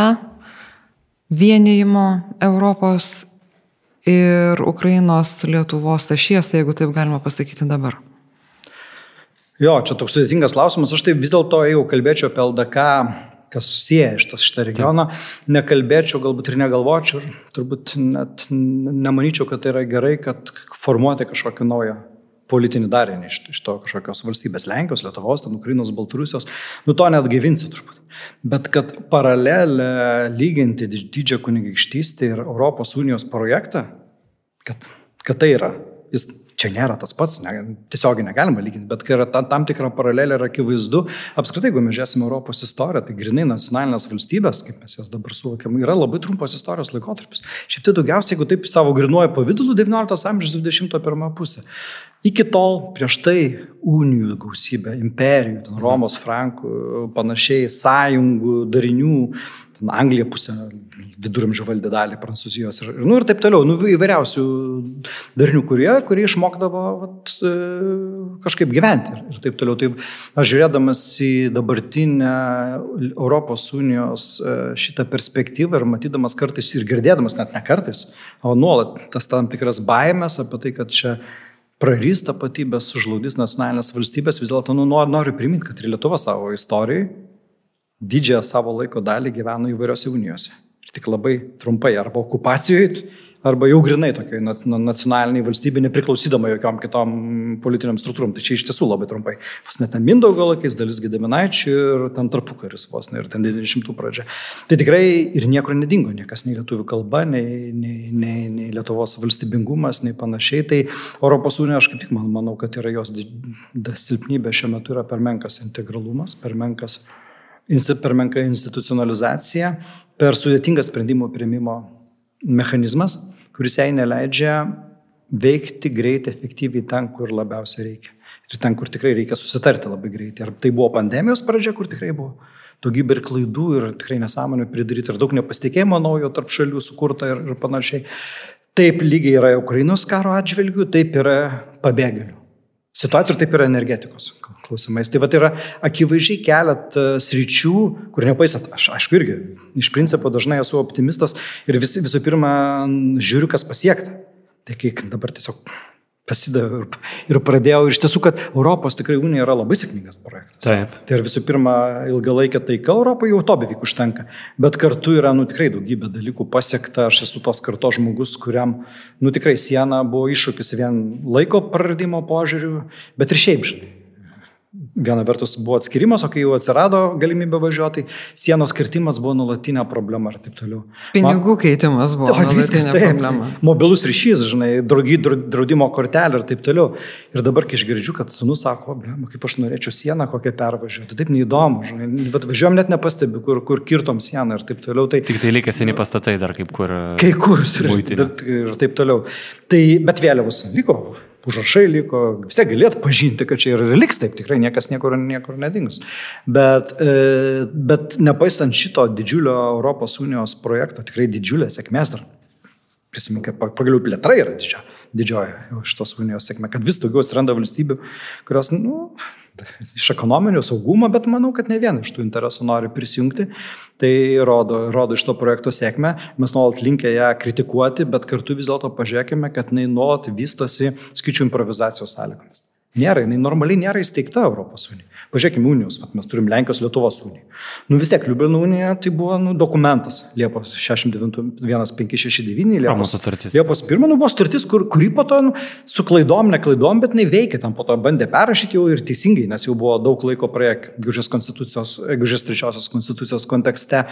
vienijimo Europos ir Ukrainos Lietuvos ašies, jeigu taip galima pasakyti dabar? Jo, čia toks sudėtingas klausimas. Aš tai vis dėlto, jeigu kalbėčiau apie LDK, kas susiję iš šitą regioną, nekalbėčiau, galbūt ir negalvočiau, ir turbūt net nemanyčiau, kad tai yra gerai, kad formuoti kažkokį naują politinį darinį iš, iš to kažkokios valstybės Lenkijos, Lietuvos, ten Ukrainos, Baltarusijos, nu to net gaivinsi turbūt. Bet kad paralelę lyginti didžią kunigaikštystę ir Europos Unijos projektą, kad, kad tai yra, jis čia nėra tas pats, ne, tiesiogiai negalima lyginti, bet kai yra tam, tam tikra paralelė ir akivaizdu, apskritai, jeigu mes žiūrėsime Europos istoriją, tai grinai nacionalinės valstybės, kaip mes jas dabar suvokiam, yra labai trumpas istorijos laikotarpis. Šiaip tai daugiausiai, jeigu taip savo grinuoja pavydalu, 19 amžiaus 21 pusė. Iki tol prieš tai unijų gausybė, imperijų, ten Romos, Frankų, panašiai, sąjungų, darinių, Anglija pusę viduramžių valdė dalį Prancūzijos ir, nu, ir taip toliau, nu, įvairiausių darnių, kurie, kurie išmokdavo vat, e, kažkaip gyventi ir, ir taip toliau. Taip, aš žiūrėdamas į dabartinę Europos Unijos e, šitą perspektyvą ir matydamas kartais ir girdėdamas, net ne kartais, o nuolat tas tam tikras baimės apie tai, kad čia prarys tapatybės, sužlugdys nacionalinės valstybės, vis dėlto nu, noriu, noriu priminti, kad ir Lietuva savo istorijai didžiąją savo laiko dalį gyveno įvairiose unijose. Ir tik labai trumpai arba okupacijoje, arba jau grinai tokiai nacionaliniai valstybė, nepriklausydama jokiam kitom politiniam struktūrom. Tai čia iš tiesų labai trumpai. Vos net ten Mindaugo laikais, dalis Gedaminaičių ir ten tarpukaris vos, ne, ir ten 90 pradžia. Tai tikrai ir niekur nedingo, niekas nei lietuvių kalba, nei, nei, nei, nei Lietuvos valstybingumas, nei panašiai. Tai Europos Unija, aš kaip tik man, manau, kad yra jos silpnybė šiuo metu yra per menkas integralumas, per menkas per menka institucionalizacija, per sudėtingas sprendimų prieimimo mechanizmas, kuris jai neleidžia veikti greitai, efektyviai ten, kur labiausiai reikia. Ir ten, kur tikrai reikia susitarti labai greitai. Ar tai buvo pandemijos pradžia, kur tikrai buvo daugybė ir klaidų ir tikrai nesąmonių pridaryti ir daug nepasitikėjimo naujo tarp šalių sukurta ir, ir panašiai. Taip lygiai yra Ukrainos karo atžvilgių, taip yra pabėgėlių situacija ir taip yra energetikos klausimais. Tai va tai yra akivaizdžiai kelet sričių, kur nepaisant, aš aišku irgi iš principo dažnai esu optimistas ir vis, visų pirma žiūriu, kas pasiekta. Tai kai dabar tiesiog pasidaviau ir, ir pradėjau. Ir iš tiesų, kad Europos tikrai unija yra labai sėkmingas projektas. Taip. Tai ir visų pirma, ilgalaikė taika Europoje jau to beveik užtenka. Bet kartu yra, nu, tikrai daugybė dalykų pasiekta. Aš esu tos kartos žmogus, kuriam, nu, tikrai siena buvo iššūkis vien laiko praradimo požiūriu, bet ir šiaip, žinai viena vertus buvo atskirimas, o kai jau atsirado galimybė važiuoti, tai sienos kirtimas buvo nulatinė problema ir taip toliau. Pinigų Man, keitimas buvo taip, problema. Mobilus ryšys, žinai, draugi, draudimo kortelė ir taip toliau. Ir dabar, kai išgirdžiu, kad sunus sako, blema, kaip aš norėčiau sieną kokią pervažiuoti, taip neįdomu, žinai, bet važiuojam net nepastebi, kur, kur kirtom sieną ir taip toliau. Tai, Tik tai likę seni pastatai dar kaip kur. Kai kur ir, ir taip toliau. Tai, bet vėliavus liko užrašai liko, vis tiek galėt pažinti, kad čia ir liks taip, tikrai niekas niekur, niekur nedings. Bet, e, bet nepaisant šito didžiulio Europos Unijos projekto, tikrai didžiulė sėkmės dar. Prisiminkit, pagaliau plėtra yra didžia, didžioji šitos unijos sėkmė, kad vis daugiau atsiranda valstybių, kurios, nu, iš ekonominio saugumo, bet manau, kad ne viena iš tų interesų nori prisijungti. Tai rodo, rodo iš to projekto sėkmę. Mes nuolat linkę ją kritikuoti, bet kartu vis dėlto pažiūrėkime, kad jinai nuolat vystosi skaičių improvizacijos sąlygomis. Nėra, jinai normaliai nėra įsteigta Europos unija. Pažiūrėkime unijos, vat, mes turim Lenkijos Lietuvos uniją. Nu vis tiek Liublino unija tai buvo nu, dokumentas Liepos 69-1569 Liepos sutartis. Liepos 1 nu, buvo sutartis, kur, kurį po to nu, su klaidom, ne klaidom, bet neveikia, tam po to bandė perrašyti jau ir teisingai, nes jau buvo daug laiko praėję Gužės konstitucijos, Gužės trečiosios konstitucijos kontekste.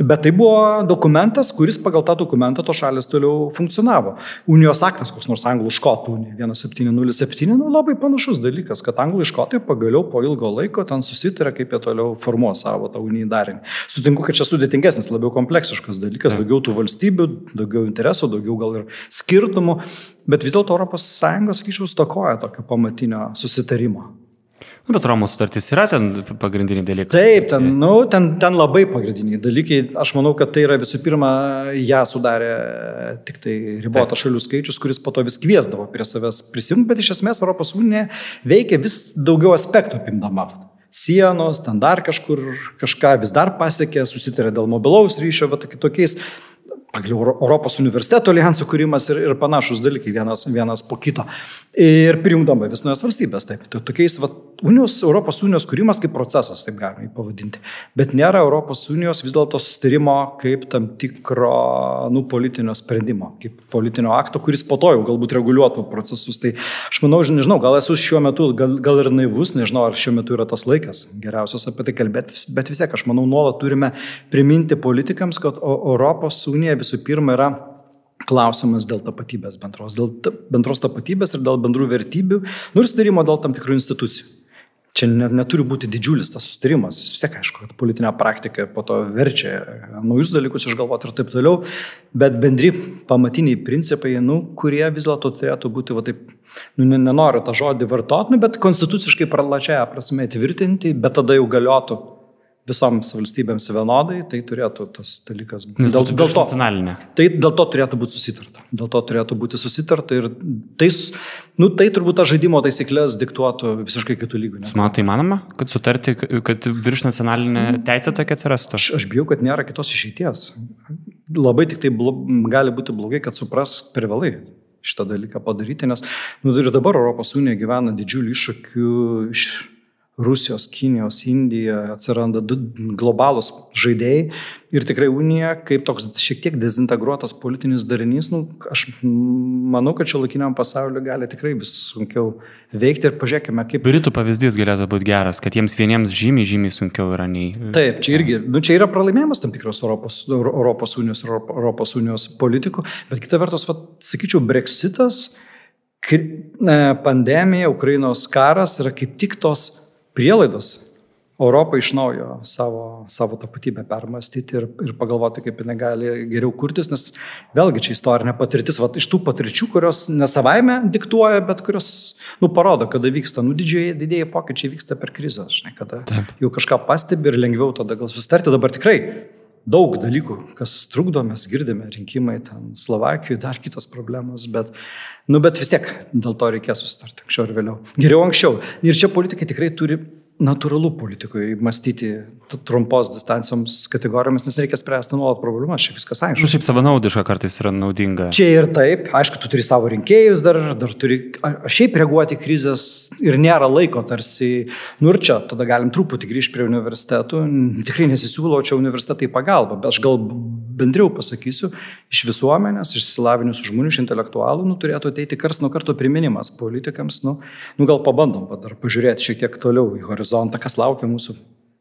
Bet tai buvo dokumentas, kuris pagal tą dokumentą to šalis toliau funkcionavo. Unijos aktas, koks nors anglų škotų unija 1707, nu, labai panašus dalykas, kad anglų škotai pagaliau po ilgo laiko ten susitarė, kaip jie toliau formuos savo tą unijį darinį. Sutinku, kad čia sudėtingesnis, labiau kompleksiškas dalykas, daugiau tų valstybių, daugiau interesų, daugiau gal ir skirtumų, bet vis dėlto ES, sakyčiau, stokoja tokio pamatinio susitarimo. Nu, bet Romos sutartis yra ten pagrindiniai dalykai. Taip, ten, nu, ten, ten labai pagrindiniai dalykai. Aš manau, kad tai yra visų pirma, ją sudarė tik tai ribotas šalių skaičius, kuris po to vis kviesdavo prie savęs prisijungti, bet iš esmės Europos unija veikia vis daugiau aspektų apimdama. Sienos, ten dar kažkur kažką vis dar pasiekė, susitarė dėl mobilaus ryšio, bet tokiais Europos universiteto alijansų kūrimas ir, ir panašus dalykai vienas, vienas po kito. Ir prijungdama vis naujas valstybės, taip. Tai tokiais va, unijos, Europos unijos kūrimas kaip procesas, taip galima jį pavadinti. Bet nėra Europos unijos vis dėlto sustarimo kaip tam tikro, nu, politinio sprendimo, kaip politinio akto, kuris po to jau galbūt reguliuotų procesus. Tai aš manau, nežinau, gal esu šiuo metu, gal, gal ir naivus, nežinau, ar šiuo metu yra tas laikas geriausias apie tai kalbėti, bet vis tiek aš manau, nuolat turime priminti politikams, kad Europos unija visų pirma yra klausimas dėl tapatybės bendros, dėl bendros tapatybės ir dėl bendrų vertybių, nu ir sutarimo dėl tam tikrų institucijų. Čia net, neturi būti didžiulis tas sustarimas. Tiek aišku, kad politinė praktika po to verčia naujus dalykus išgalvoti ir taip toliau, bet bendri pamatiniai principai, nu, kurie vis dėlto turėtų būti, va taip, nu, nenoriu tą žodį vartoti, nu, bet konstituciškai pralačiaja prasme įtvirtinti, bet tada jau galiotų visoms valstybėms vienodai, tai turėtų tas dalykas būti. Dėl, dėl, to, tai dėl to turėtų būti susitarta. Dėl to turėtų būti susitarta ir tai, nu, tai turbūt tą žaidimo taisyklės diktuotų visiškai kitų lygių. Matai, manoma, kad sutarti, kad virš nacionalinė teisė tokia atsirastų? Aš, aš bijau, kad nėra kitos išeities. Labai tik tai blo, gali būti blogai, kad supras per vėlai šitą dalyką padaryti, nes nu, ir dabar Europos Unija gyvena didžiulių iššūkių iš Rusijos, Kinijos, Indija, atsiranda globalūs žaidėjai. Ir tikrai Unija kaip toks šiek tiek dezintegruotas politinis darinys, nu, aš manau, kad šio laikiniam pasauliu gali tikrai vis sunkiau veikti. Ir pažiūrėkime, kaip... Britų pavyzdys galėtų būti geras, kad jiems vieniems žymiai, žymiai sunkiau yra nei... Taip, čia irgi, nu, čia yra pralaimėjimas tam tikros Europos, Europos Unijos, Europos Unijos politikų, bet kita vertus, va, sakyčiau, Brexitas, e, pandemija, Ukrainos karas yra kaip tik tos prielaidos Europą iš naujo savo, savo tapatybę permastyti ir, ir pagalvoti, kaip jinai gali geriau kurtis, nes vėlgi čia istorinė patirtis, va, iš tų patirčių, kurios ne savaime diktuoja, bet kurios, nu, parodo, kada vyksta, nu, didžiai, didėjai pokyčiai vyksta per krizę, žinai, kada Taip. jau kažką pastebi ir lengviau tada gal sustarti, dabar tikrai daug dalykų, kas trukdo, mes girdime rinkimai ten Slovakijoje, dar kitos problemos, bet, nu, bet vis tiek dėl to reikės sustarti anksčiau ir vėliau. Geriau anksčiau. Ir čia politikai tikrai turi natūralu politikoje mąstyti trumpos distancijoms kategorijomis, nes reikia spręsti nuolat problemas, šiaip viskas aišku. Nu, šiaip savanaudiška kartais yra naudinga. Čia ir taip, aišku, tu turi savo rinkėjus dar, dar turi šiaip reaguoti krizės ir nėra laiko tarsi, nu ir čia, tada galim truputį grįžti prie universitetų, tikrai nesisiūlau čia universitetai pagalba, bet aš gal bendriau pasakysiu, iš visuomenės, iš įsilavinusių žmonių, iš intelektualų, nu, turėtų ateiti kars nuo karto priminimas politikams, nu, nu gal pabandom dar pažiūrėti šiek tiek toliau į horizontą, kas laukia mūsų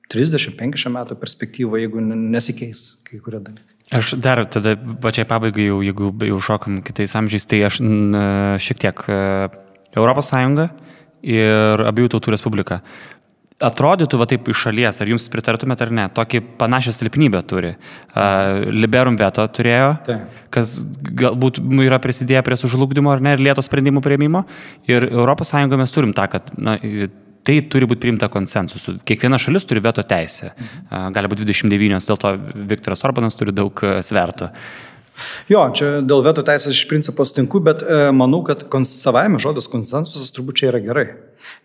30-50 metų perspektyvą, jeigu nesikeis kai kurie dalykai. Aš dar tada pačiai pabaigai, jau, jeigu jau šokam kitais amžiais, tai aš n, šiek tiek Europos Sąjunga ir abiejų tautų respublika. Atrodytų va taip iš šalies, ar jums pritartumėte ar ne, tokį panašią silpnybę turi. Uh, Liberum veto turėjo, tai. kas galbūt yra prisidėję prie sužlugdymo ar ne, ir lėto sprendimų prieimimo. Ir ES mes turim tą, kad na, tai turi būti priimta konsensusu. Kiekviena šalis turi veto teisę. Gali būti 29, dėl to Viktoras Orbanas turi daug svertų. Jo, čia dėl veto teisės iš principo sutinku, bet e, manau, kad savaime žodis konsensusas turbūt čia yra gerai.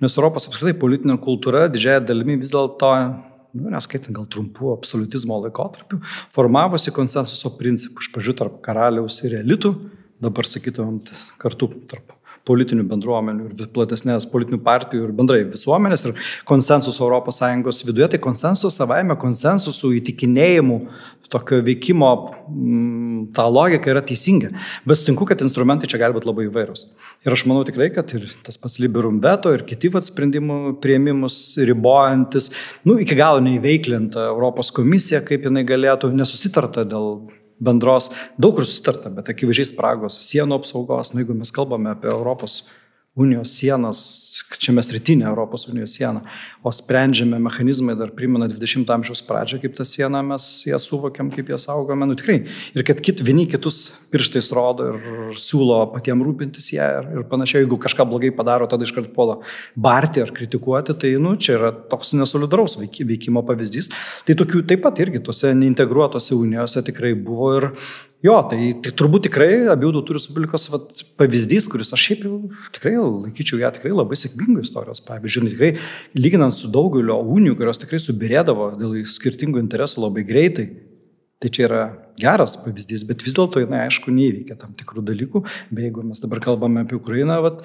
Nes Europos apskritai politinė kultūra didžiąją dalimi vis dėlto, nu, neskaitant gal trumpų absoliutizmo laikotarpių, formavosi konsensuso principų. Iš pradžių tarp karaliaus ir elitų, dabar sakytumėm kartu tarp politinių bendruomenių ir platesnės politinių partijų ir bendrai visuomenės ir konsensuso ES viduje, tai konsensus savaime konsensusų įtikinėjimų tokio veikimo m, ta logika yra teisinga. Bet sutinku, kad instrumentai čia gali būti labai įvairūs. Ir aš manau tikrai, kad ir tas pats Liberum Veto ir kiti vat sprendimų prieimimus ribojantis, nu, iki galo neįveiklinta Europos komisija, kaip jinai galėtų, nesusitarta dėl bendros, daug kur susitarta, bet akivaizdžiai spragos sienų apsaugos, nu, jeigu mes kalbame apie Europos unijos sienas, čia mes rytinė Europos unijos siena, o sprendžiame mechanizmai dar primena 20 amžiaus pradžią, kaip tą sieną mes ją suvokiam, kaip ją saugome, nu tikrai. Ir kad kit, vieni kitus pirštais rodo ir siūlo patiems rūpintis ją ir, ir panašiai, jeigu kažką blogai padaro, tada iškart puola barti ar kritikuoti, tai nu, čia yra toks nesolidaraus veikimo pavyzdys. Tai tokių taip pat irgi tose neintegruotose unijose tikrai buvo ir Jo, tai, tai turbūt tikrai abiejų tautų respublikos vat, pavyzdys, kuris aš šiaip jau tikrai laikyčiau ją tikrai labai sėkmingų istorijos pavyzdžių. Tikrai lyginant su daugelio unijų, kurios tikrai subirėdavo dėl skirtingų interesų labai greitai, tai čia yra geras pavyzdys, bet vis dėlto jinai aišku neįveikia tam tikrų dalykų, bei jeigu mes dabar kalbame apie Ukrainą, vat,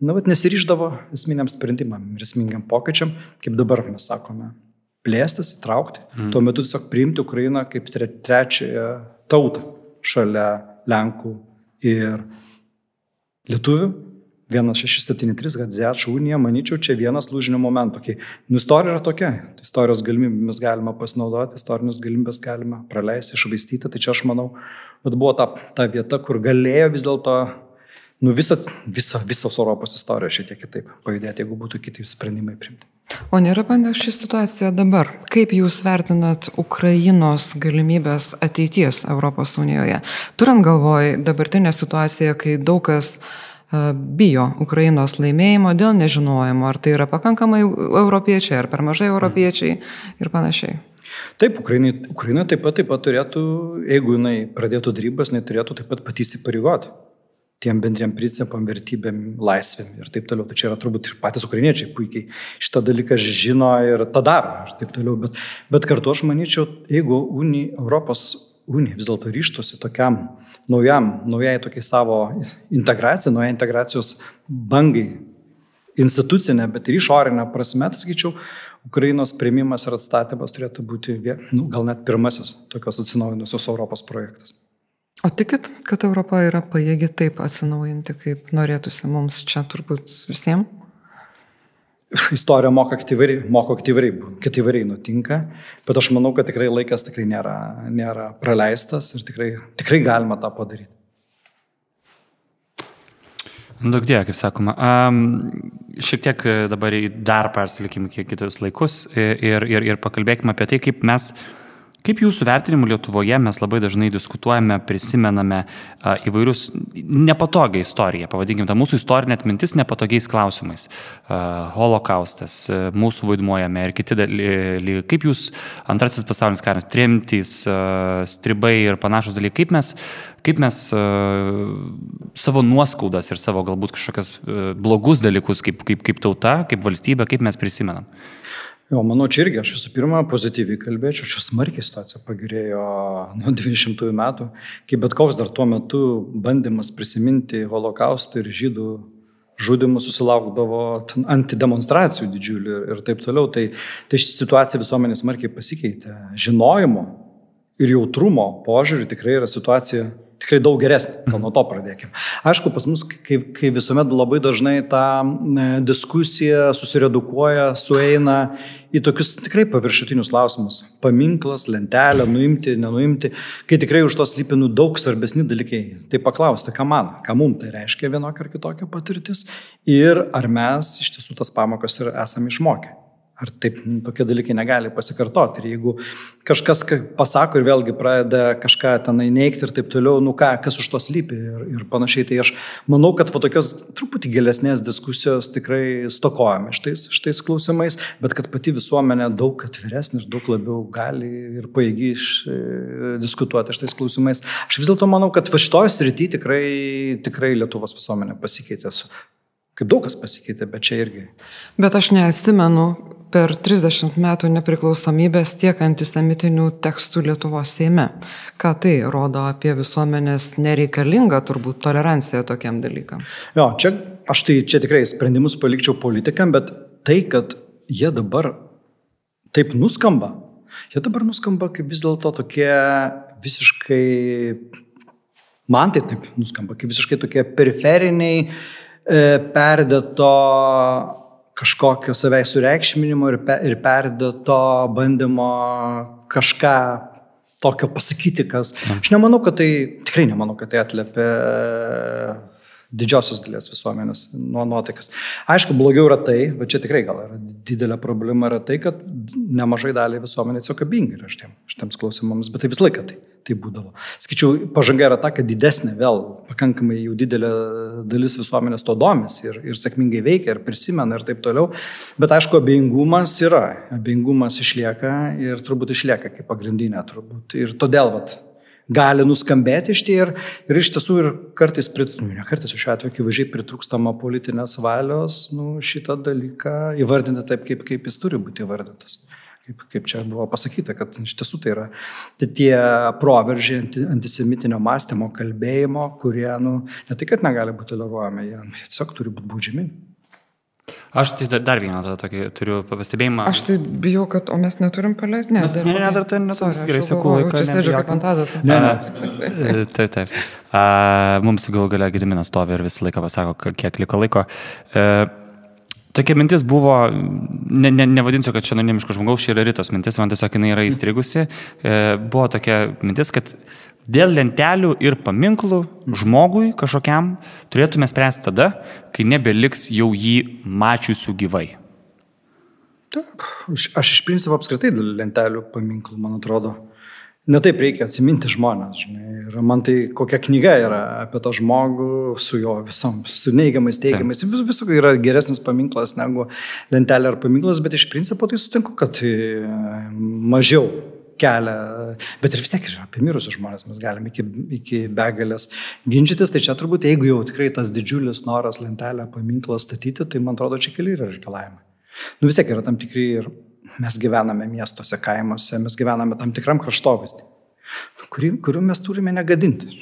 na, vat, nesiryždavo esminiam sprendimam ir esminiam pokyčiam, kaip dabar mes sakome, plėstis, įtraukti, mm. tuo metu tiesiog priimti Ukrainą kaip tre, trečiąją tautą šalia Lenkų ir Lietuvių. 1673, kad Zečio unija, manyčiau, čia vienas lūžinio momentų. Kai, nu, istorija yra tokia, istorijos galimybėmis galima pasinaudoti, istorinės galimybės galima praleisti, išvaistyti, tai čia aš manau, bet buvo ta, ta vieta, kur galėjo vis dėlto, nu, visas, visa, visos Europos istorija šiek tiek kitaip pajudėti, jeigu būtų kiti sprendimai primti. O nėra panaši situacija dabar. Kaip jūs vertinat Ukrainos galimybės ateities Europos Unijoje? Turint galvoj dabartinę situaciją, kai daug kas e, bijo Ukrainos laimėjimo dėl nežinojimo, ar tai yra pakankamai europiečiai, ar per mažai europiečiai ir panašiai. Taip, Ukraina, Ukraina taip pat, taip pat turėtų, jeigu jinai pradėtų darybas, jinai turėtų taip pat patys įpareigoti tiem bendriem principam, vertybėm, laisvėm ir taip toliau. Tai čia yra turbūt ir patys ukrainiečiai puikiai šitą dalyką žino ir tą daro ir taip toliau. Bet, bet kartu aš manyčiau, jeigu uni, Europos unija vis dėlto ryštusi tokiam naujam, naujai tokiai savo integracijai, naujai integracijos bangai, institucinė, bet ir išorinė prasme, tai sakyčiau, Ukrainos prieimimas ir atstatymas turėtų būti, nu, gal net pirmasis tokios atsinaujinusios Europos projektas. O tikit, kad Europa yra pajėgi taip atsinaujinti, kaip norėtųsi mums čia turbūt visiems? Istorija moka aktyviai, moka aktyviai, aktyviai nutinka, bet aš manau, kad tikrai laikas tikrai nėra, nėra praleistas ir tikrai, tikrai galima tą padaryti. Daug dėja, kaip sakoma. Um, šiek tiek dabar dar persilikim kiek kitus laikus ir, ir, ir pakalbėkime apie tai, kaip mes uh, Kaip jūsų vertinimu Lietuvoje mes labai dažnai diskutuojame, prisimename a, įvairius nepatogią istoriją, pavadinkime tą mūsų istorinę atmintis nepatogiais klausimais. A, holokaustas, a, mūsų vaidmuojame ir kiti dalykai. Kaip jūs antrasis pasaulinis karas, tremtys, a, stribai ir panašus dalykai, kaip mes, kaip mes a, savo nuoskaudas ir savo galbūt kažkokias a, blogus dalykus kaip, kaip, kaip tauta, kaip valstybė, kaip mes prisimenam. Jo, manau, čia irgi aš visų pirma pozityviai kalbėčiau, čia smarkiai situacija pagerėjo nuo 20 metų, kai bet koks dar tuo metu bandymas prisiminti holokaustą ir žydų žudimų susilaukdavo antidemonstracijų didžiulių ir taip toliau. Tai, tai situacija visuomenės smarkiai pasikeitė. Žinojimo ir jautrumo požiūrį tikrai yra situacija tikrai daug geresnė. Gal nuo to pradėkime. Aišku, pas mus, kaip, kaip visuomet, labai dažnai ta diskusija susiredukuoja, sueina į tokius tikrai paviršutinius klausimus. Paminklas, lentelė, nuimti, nenuimti, kai tikrai už to slypi nu, daug svarbesni dalykai. Tai paklausti, ką man, ką mums tai reiškia vienokia ar kitokia patirtis ir ar mes iš tiesų tas pamokas ir esame išmokę. Ar taip tokie dalykai negali pasikartoti. Ir jeigu kažkas pasako ir vėlgi pradeda kažką tenai neikti ir taip toliau, nu ką, kas už to slypi ir, ir panašiai, tai aš manau, kad va tokios truputį gilesnės diskusijos tikrai stokojame šitais, šitais klausimais, bet kad pati visuomenė daug atviresnė ir daug labiau gali ir paėgi e, diskutuoti šitais klausimais. Aš vis dėlto manau, kad va šitoje srityje tikrai, tikrai Lietuvos visuomenė pasikeitė. Kaip daug kas pasikeitė, bet čia irgi. Bet aš neatsimenu per 30 metų nepriklausomybės tiek antisemitinių tekstų Lietuvos Seime. Ką tai rodo apie visuomenės nereikalingą turbūt toleranciją tokiam dalykam? Jo, čia aš tai čia tikrai sprendimus palikčiau politikam, bet tai, kad jie dabar taip nuskamba, jie dabar nuskamba kaip vis dėlto tokie visiškai, man tai taip nuskamba, kaip visiškai tokie periferiniai, e, perdėto kažkokio savęs sureikšminimo ir, pe, ir perdėto bandymo kažką tokio pasakyti, kas. Aš nemanau, kad tai, tikrai nemanau, kad tai atliepia didžiosios dalies visuomenės nuo nuotaikas. Aišku, blogiau yra tai, bet čia tikrai gal yra didelė problema, yra tai, kad nemažai daliai visuomenės tiesiog abingi yra šitiems klausimams, bet tai visą laiką tai, tai būdavo. Skaičiau, pažanga yra ta, kad didesnė vėl, pakankamai jau didelė dalis visuomenės to domisi ir, ir sėkmingai veikia, ir prisimena ir taip toliau, bet aišku, abejingumas yra, abejingumas išlieka ir turbūt išlieka kaip pagrindinė turbūt. Ir todėl, vat, gali nuskambėti iš tie ir, ir iš tiesų ir kartais, nu, ne kartais šiuo atveju akivaizdžiai pritrūkstama politinės valios nu, šitą dalyką įvardinti taip, kaip, kaip jis turi būti įvardintas. Kaip, kaip čia buvo pasakyta, kad iš tiesų tai yra tai tie proveržiai antisemitinio mąstymo, kalbėjimo, kurie nu, ne tai, kad negali būti toleruojami, jie tiesiog turi būti baudžiami. Aš tai dar vieną tą tokį turiu pastebėjimą. Aš tai bijau, kad, o mes neturim paleisti. Ne, mes, ne, ne, dar tai neturim. Gerai, sakau, laiką. Čia sėdžiu kaip ant adatų. Ne, ne. Taip, taip. A, mums gal galia Gediminas stovi ir visą laiką pasako, kiek liko laiko. E, Tokia mintis buvo, ne, ne, nevadinsiu, kad čia anonimiško žmogaus, čia yra rytos mintis, man tiesiog jinai yra įstrigusi. E, buvo tokia mintis, kad Dėl lentelių ir paminklų žmogui kažkokiam turėtume spręsti tada, kai nebeliks jau jį mačiusių gyvai. Taip, aš iš principo apskritai dėl lentelių paminklų, man atrodo. Netaip reikia atsiminti žmonės. Žinai. Ir man tai kokia knyga yra apie tą žmogų su jo visom, su neigiamais, teigiamais. Vis, visų yra geresnis paminklas negu lentelė ar paminklas, bet iš principo tai sutinku, kad tai mažiau kelia, bet ir vis tiek ir apie mirusius žmonės mes galime iki, iki begalės ginčytis, tai čia turbūt jeigu jau tikrai tas didžiulis noras lentelę paminklą statyti, tai man atrodo čia keli yra reikalavimai. Nu vis tiek yra tam tikri ir mes gyvename miestuose, kaimuose, mes gyvename tam tikram kraštovaizdį kurį, kuriuo mes turime negadinti.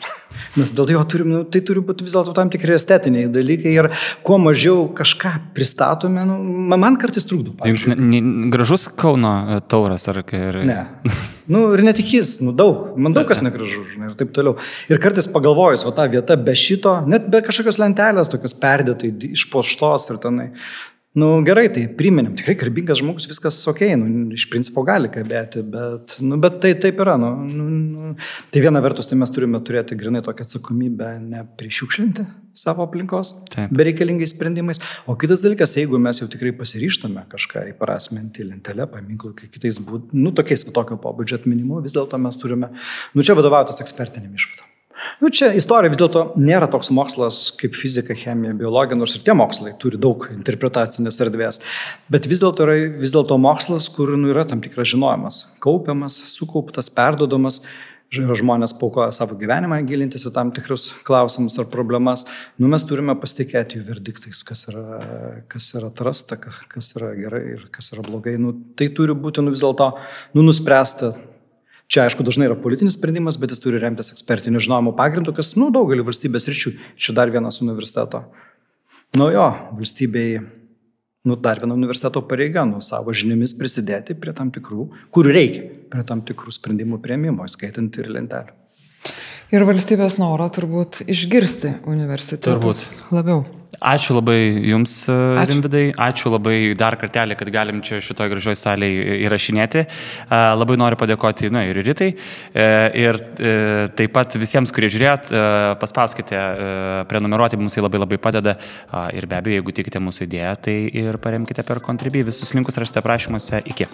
Mes dėl jo turim, nu, tai turi būti vis dėlto tam tikri estetiniai dalykai ir kuo mažiau kažką pristatome, nu, man kartais trukdo. Jums ne, ne, gražus Kauno e, tauras ar kai... Ir... Ne. Nu, ir ne tik jis, nu, daug, man daug kas negražu, žinai, ir taip toliau. Ir kartais pagalvojus, va ta vieta be šito, net be kažkokios lentelės, tokios perdėtai išpoštos ir tenai, nu, gerai, tai priminėm, tikrai garbingas žmogus, viskas ok, nu, iš principo gali kalbėti, bet, nu, bet tai taip yra. Nu, nu, nu. Tai viena vertus, tai mes turime turėti grinai tokią atsakomybę neprišiukšlinti savo aplinkos taip. bereikalingais sprendimais. O kitas dalykas, jeigu mes jau tikrai pasiryštame kažką įprasminti lentelę, paminklų, kitais būdais, nu, tokiais va tokio pobūdžio atminimu, vis dėlto mes turime, nu, čia vadovautis ekspertinėm išvadom. Nu, čia istorija vis dėlto nėra toks mokslas kaip fizika, chemija, biologija, nors ir tie mokslai turi daug interpretacinės erdvės. Bet vis dėlto yra vis dėlto mokslas, kur nu, yra tam tikras žinojimas, kaupiamas, sukauptas, perdodamas. Žmonės paukoja savo gyvenimą gilintis į tam tikrus klausimus ar problemas. Nu, mes turime pasitikėti jų verdiktais, kas yra, kas yra atrasta, kas yra gerai ir kas yra blogai. Nu, tai turi būti nu, vis dėlto nu, nuspręsta Čia, aišku, dažnai yra politinis sprendimas, bet jis turi remtis ekspertiniu žinojimu pagrindu, kas, nu, daugelį valstybės ryšių. Čia dar vienas universiteto. Nu jo, valstybei, nu, dar viena universiteto pareiga, nu, savo žiniomis prisidėti prie tam tikrų, kur reikia, prie tam tikrų sprendimų prieimimo, skaitant ir lentelę. Ir valstybės noro turbūt išgirsti universitetus turbūt. labiau. Ačiū labai Jums, e, Ačiū. Rimvidai. Ačiū labai dar kartelį, kad galim čia šitoje gražioje salėje įrašinėti. E, labai noriu padėkoti na, ir Ritai. E, ir taip pat visiems, kurie žiūrėt, paspauskite prenumeruoti, mums tai labai labai padeda. Ir be abejo, jeigu tikite mūsų idėją, tai ir paremkite per Contribui. Visus linkus rasite aprašymuose. Iki.